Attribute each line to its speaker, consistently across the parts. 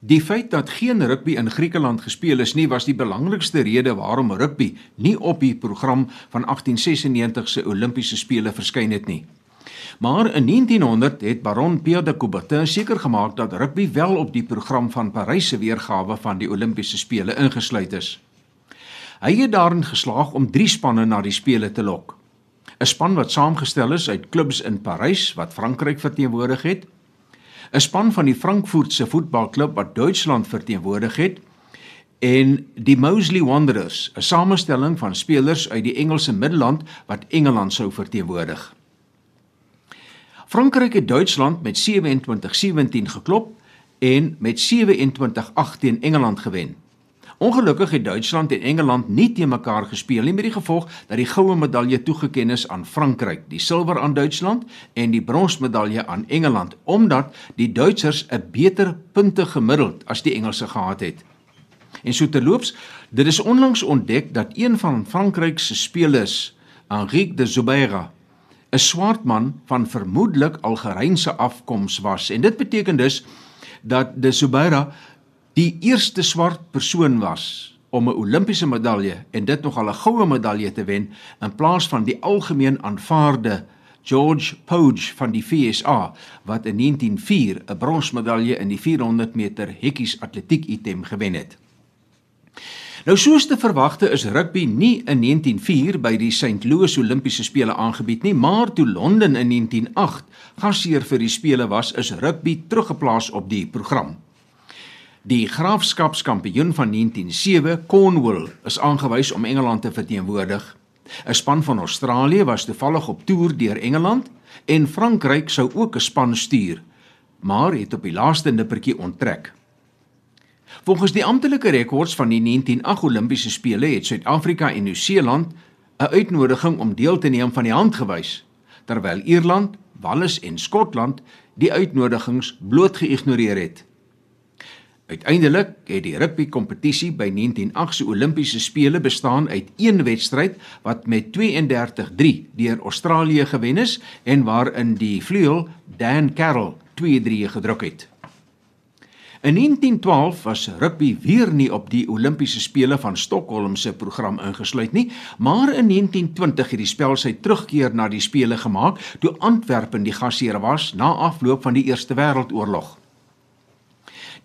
Speaker 1: Die feit dat geen rugby in Griekeland gespeel is nie, was die belangrikste rede waarom rugby nie op die program van 1896 se Olimpiese spele verskyn het nie. Maar in 1900 het Baron Pierre de Coubertin seker gemaak dat rugby wel op die program van Parys se weergawe van die Olimpiese spele ingesluit is. Hy het daarin geslaag om 3 spanne na die spele te lok. 'n Span wat saamgestel is uit klubs in Parys wat Frankryk verteenwoordig het, 'n span van die Frankfurtse voetbalklub wat Duitsland verteenwoordig het en die Moseley Wanderers, 'n samestelling van spelers uit die Engelse Middelland wat Engeland sou verteenwoordig. Frankryk het Duitsland met 27-17 geklop en met 27-8 teen Engeland gewen. Ongelukkig het Duitsland en Engeland nie te mekaar gespeel nie met die gevolg dat die goue medalje toegekend is aan Frankryk, die silwer aan Duitsland en die bronsmedalje aan Engeland omdat die Duitsers 'n beter punte gemiddeld as die Engelse gehad het. En so terloops, dit is onlangs ontdek dat een van Frankryk se spelers, Henrique de Zubeira, 'n swart man van vermoedelik Algerynse afkoms was en dit beteken dus dat de Zubeira die eerste swart persoon was om 'n Olimpiese medalje en dit nogal 'n goue medalje te wen in plaas van die algemeen aanvaarde George Poage van die FSA wat in 1904 'n bronsmedalje in die 400 meter hekkies atletiek item gewen het. Nou soos te verwagte is rugby nie in 1904 by die St. Louis Olimpiese spele aangebied nie, maar toe Londen in 1908 gasheer vir die spele was, is rugby teruggeplaas op die program. Die graafskapskampioen van 1907, Cornwall, is aangewys om Engeland te verteenwoordig. 'n Span van Australië was toevallig op toer deur Engeland en Frankryk sou ook 'n span stuur, maar het op die laaste nippertjie onttrek. Volgens die amptelike rekords van die 1908 Olimpiese spele het Suid-Afrika en Nieu-Seeland 'n uitnodiging om deel te neem van die hand gewys, terwyl Ierland, Wallis en Skotland die uitnodigings bloot geïgnoreer het. Uiteindelik het die rugby kompetisie by 1908 se Olimpiese spele bestaan uit een wedstryd wat met 32-3 deur Australië gewen is en waarin die vleuel Dan Carroll 2-3 gedruk het. In 1912 was rugby weer nie op die Olimpiese spele van Stockholm se program ingesluit nie, maar in 1920 het die spel sy terugkeer na die spele gemaak toe Antwerpen die gasheer was na afloop van die Eerste Wêreldoorlog.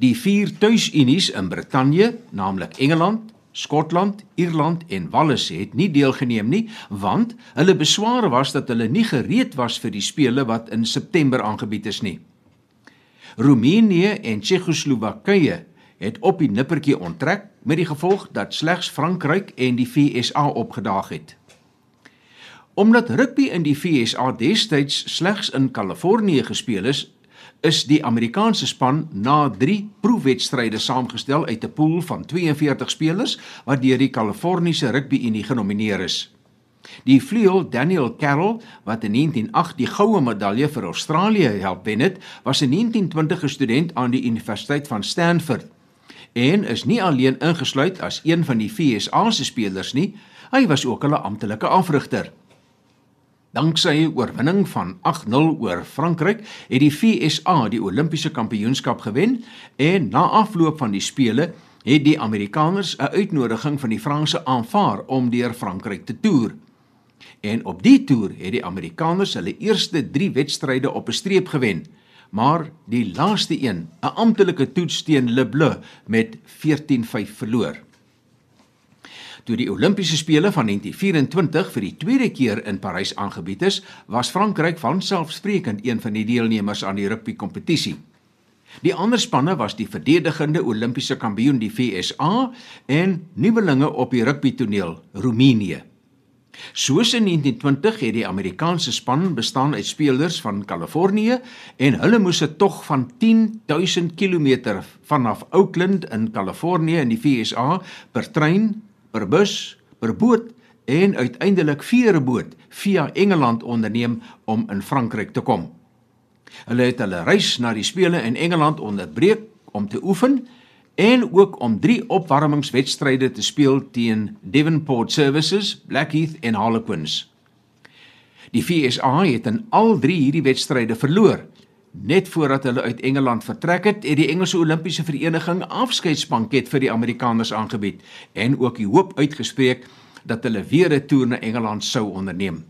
Speaker 1: Die vier tuisunies in Brittanje, naamlik Engeland, Skotland, Ierland en Wallis het nie deelgeneem nie, want hulle besware was dat hulle nie gereed was vir die spele wat in September aangebied is nie. Roemenië en Tsjechoslowakye het op die nippertjie onttrek met die gevolg dat slegs Frankryk en die VSA opgedaag het. Omdat rugby in die VSA destyds slegs in Kalifornië gespeel is, is die Amerikaanse span na 3 proefwedstryde saamgestel uit 'n pool van 42 spelers wat deur die Kaliforniese Rugby Unie genomineer is. Die vleuel Daniel Carroll wat in 1908 die goue medalje vir Australië help wen het, was 'n 1920 student aan die Universiteit van Stanford en is nie alleen ingesluit as een van die FSA se spelers nie, hy was ook hulle amptelike afrigter. Danksy sy oorwinning van 8-0 oor Frankryk het die FSA die Olimpiese kampioenskap gewen en na afloop van die spele het die Amerikaners 'n uitnodiging van die Franse aanvaar om deur Frankryk te toer. En op die toer het die Amerikaners hulle eerste 3 wedstryde op 'n streep gewen, maar die laaste een, 'n amptelike toets teen Le Bleu met 14-5 verloor. Toe die Olimpiese spele van 1924 vir die tweede keer in Parys aangebied is, was Frankryk van selfsprekend een van die deelnemers aan die rugby kompetisie. Die ander spanne was die verdedigende Olimpiese kampioen die VSA en nuwelinge op die rugbytoneel Roemenië. Soos in 1920 het die Amerikaanse span bestaan uit spelers van Kalifornië en hulle moes 'n tog van 10000 km vanaf Oakland in Kalifornië in die VSA per trein per bus, per boot en uiteindelik veerboot via Engeland onderneem om in Frankryk te kom. Hulle het hulle reis na die spele in Engeland onderbreek om te oefen en ook om 3 opwarmingswedstryde te speel teen Devonport Services, Blackheath en Harlequins. Die FSA het in al 3 hierdie wedstryde verloor Net voordat hulle uit Engeland vertrek het, het die Engelse Olimpiese Vereniging afskeidsbanket vir die Amerikaners aangebied en ook die hoop uitgespreek dat hulle weer 'n toer na Engeland sou onderneem.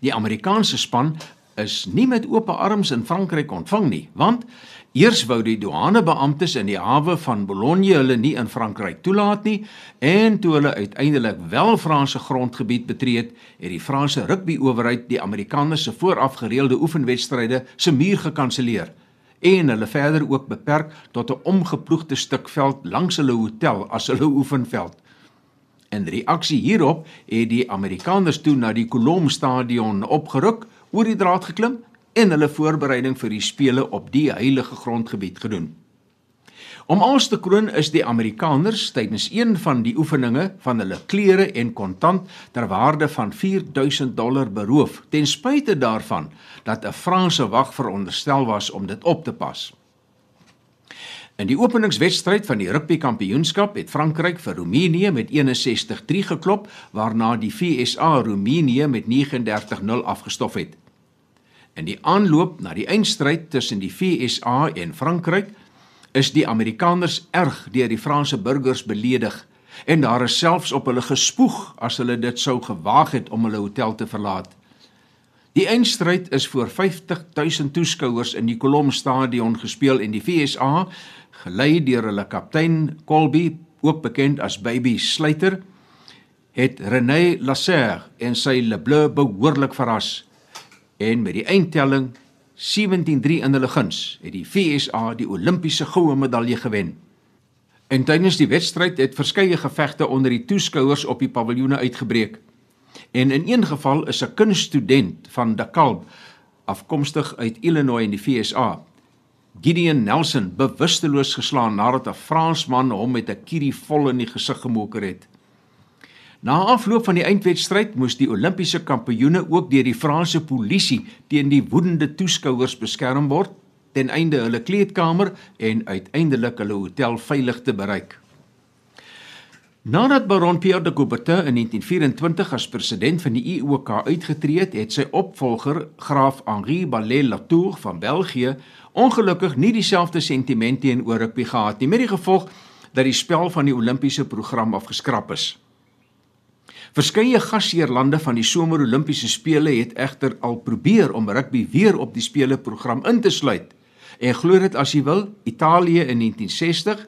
Speaker 1: Die Amerikaanse span is nie met oop arms in Frankryk ontvang nie, want eers wou die douanebeamptes in die hawe van Boulogne hulle nie in Frankryk toelaat nie en toe hulle uiteindelik wel Franse grondgebied betree het, het die Franse rugbyowerheid die Amerikaners se vooraf gereelde oefenwedstryde se muur gekanselleer en hulle verder ook beperk tot 'n omgeploegde stuk veld langs hulle hotel as hulle oefenveld. In reaksie hierop het die Amerikaners toe na die Colombe stadion opgeruk, oor die draad geklim en hulle voorbereiding vir die spele op die heilige grondgebied gedoen. Om alles te kroon is die Amerikaners tydens een van die oefeninge van hulle klere en kontant ter waarde van 4000 dollar beroof ten spyte daarvan dat 'n Franse wag veronderstel was om dit op te pas. In die openingswedstryd van die rugby kampioenskap het Frankryk vir Roemenië met 61-3 geklop, waarna die VSA Roemenië met 39-0 afgestof het. In die aanloop na die eindstryd tussen die VSA en Frankryk is die Amerikaners erg deur die Franse burgers beledig en daar is selfs op hulle gespoeg as hulle dit sou gewaag het om hulle hotel te verlaat. Die eindstryd is voor 50000 toeskouers in die Colombe Stadion gespeel en die VSA gelei deur hulle kaptein Colby, ook bekend as Baby Sluiter, het René Lasserre en sy Le Bleu behoorlik verras. En met die eindtelling 17-3 in hulle guns, het die FSA die Olimpiese goue medalje gewen. En tydens die wedstryd het verskeie gevegte onder die toeskouers op die paviljoene uitgebreek. En in een geval is 'n kunststudent van DeKalb afkomstig uit Illinois in die FSA Gideon Nelson bewusteloos geslaan nadat 'n Fransman hom met 'n kierie vol in die gesig gemoker het. Na afloop van die eindwedstryd moes die Olimpiese kampioene ook deur die Franse polisie teen die woedende toeskouers beskerm word ten einde hulle kleedkamer en uiteindelik hulle hotel veilig te bereik. Nadat Baron Pierre de Coubertin in 1924 as president van die IOC uitgetree het, het sy opvolger, graaf Henri Ballet-Latour van België, ongelukkig nie dieselfde sentiment teenoor rugby gehad nie, met die gevolg dat die spel van die Olimpiese program afgeskraap is. Verskeie gasheerlande van die Somer Olimpiese spele het egter al probeer om rugby weer op die spele program in te sluit. En glo dit as jy wil, Italië in 1960,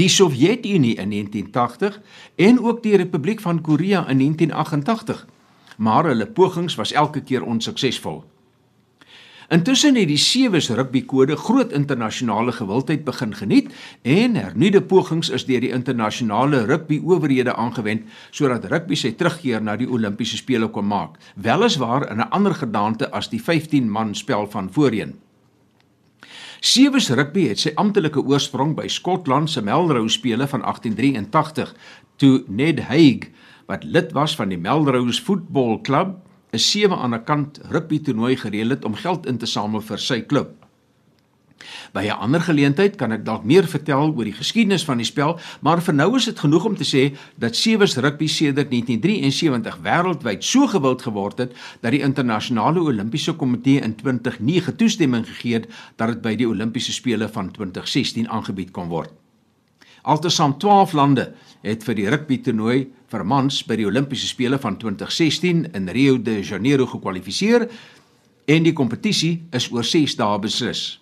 Speaker 1: die Sowjetunie in 1980 en ook die Republiek van Korea in 1988. Maar hulle pogings was elke keer onsuksesvol. Intussen het die sewe se rugbykode groot internasionale gewildheid begin geniet en hernuide pogings is deur die internasionale rugbyowerhede aangewend sodat rugby sy terugkeer na die Olimpiese spele kon maak, weliswaar in 'n ander gedaante as die 15-man spel van voorheen. Sewe se rugby het sy amptelike oorsprong by Skotland se Melrose spele van 1883 toe Ned Haig wat lid was van die Melrose Football Club 'n sewe aan 'n kant rugby toernooi gereël het om geld in te samel vir sy klub. By 'n ander geleentheid kan ek dalk meer vertel oor die geskiedenis van die spel, maar vir nou is dit genoeg om te sê dat sewes rugby sedert 1973 wêreldwyd so gewild geword het dat die internasionale Olimpiese Komitee in 2009 toestemming gegee het dat dit by die Olimpiese spele van 2016 aangebied kon word. Altesaam 12 lande het vir die rugby toernooi vir mans by die Olimpiese spele van 2016 in Rio de Janeiro gekwalifiseer en die kompetisie is oor 6 dae beslis.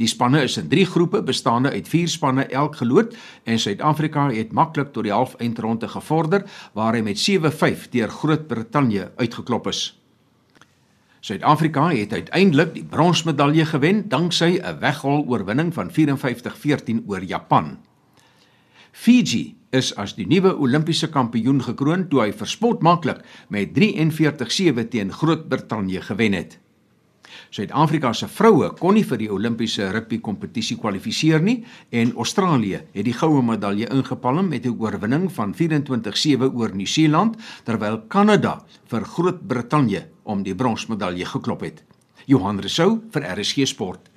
Speaker 1: Die spanne is in 3 groepe bestaande uit 4 spanne elk geloot en Suid-Afrika het maklik tot die halfeindronde gevorder waar hy met 7-5 deur Groot-Brittanje uitgeklop is. Suid-Afrika het uiteindelik die bronsmedalje gewen danksy 'n weghol oorwinning van 54-14 oor Japan. Fiji is as die nuwe Olimpiese kampioen gekroon toe hy verspot maklik met 43-7 teen Groot-Brittanje gewen het. Suid-Afrika se vroue kon nie vir die Olimpiese rugby kompetisie kwalifiseer nie en Australië het die goue medalje ingepalm met 'n oorwinning van 24-7 oor Nieu-Seeland terwyl Kanada vir Groot-Brittanje om die bronsmedalje geklop het. Johan Rousseau vir RSG Sport.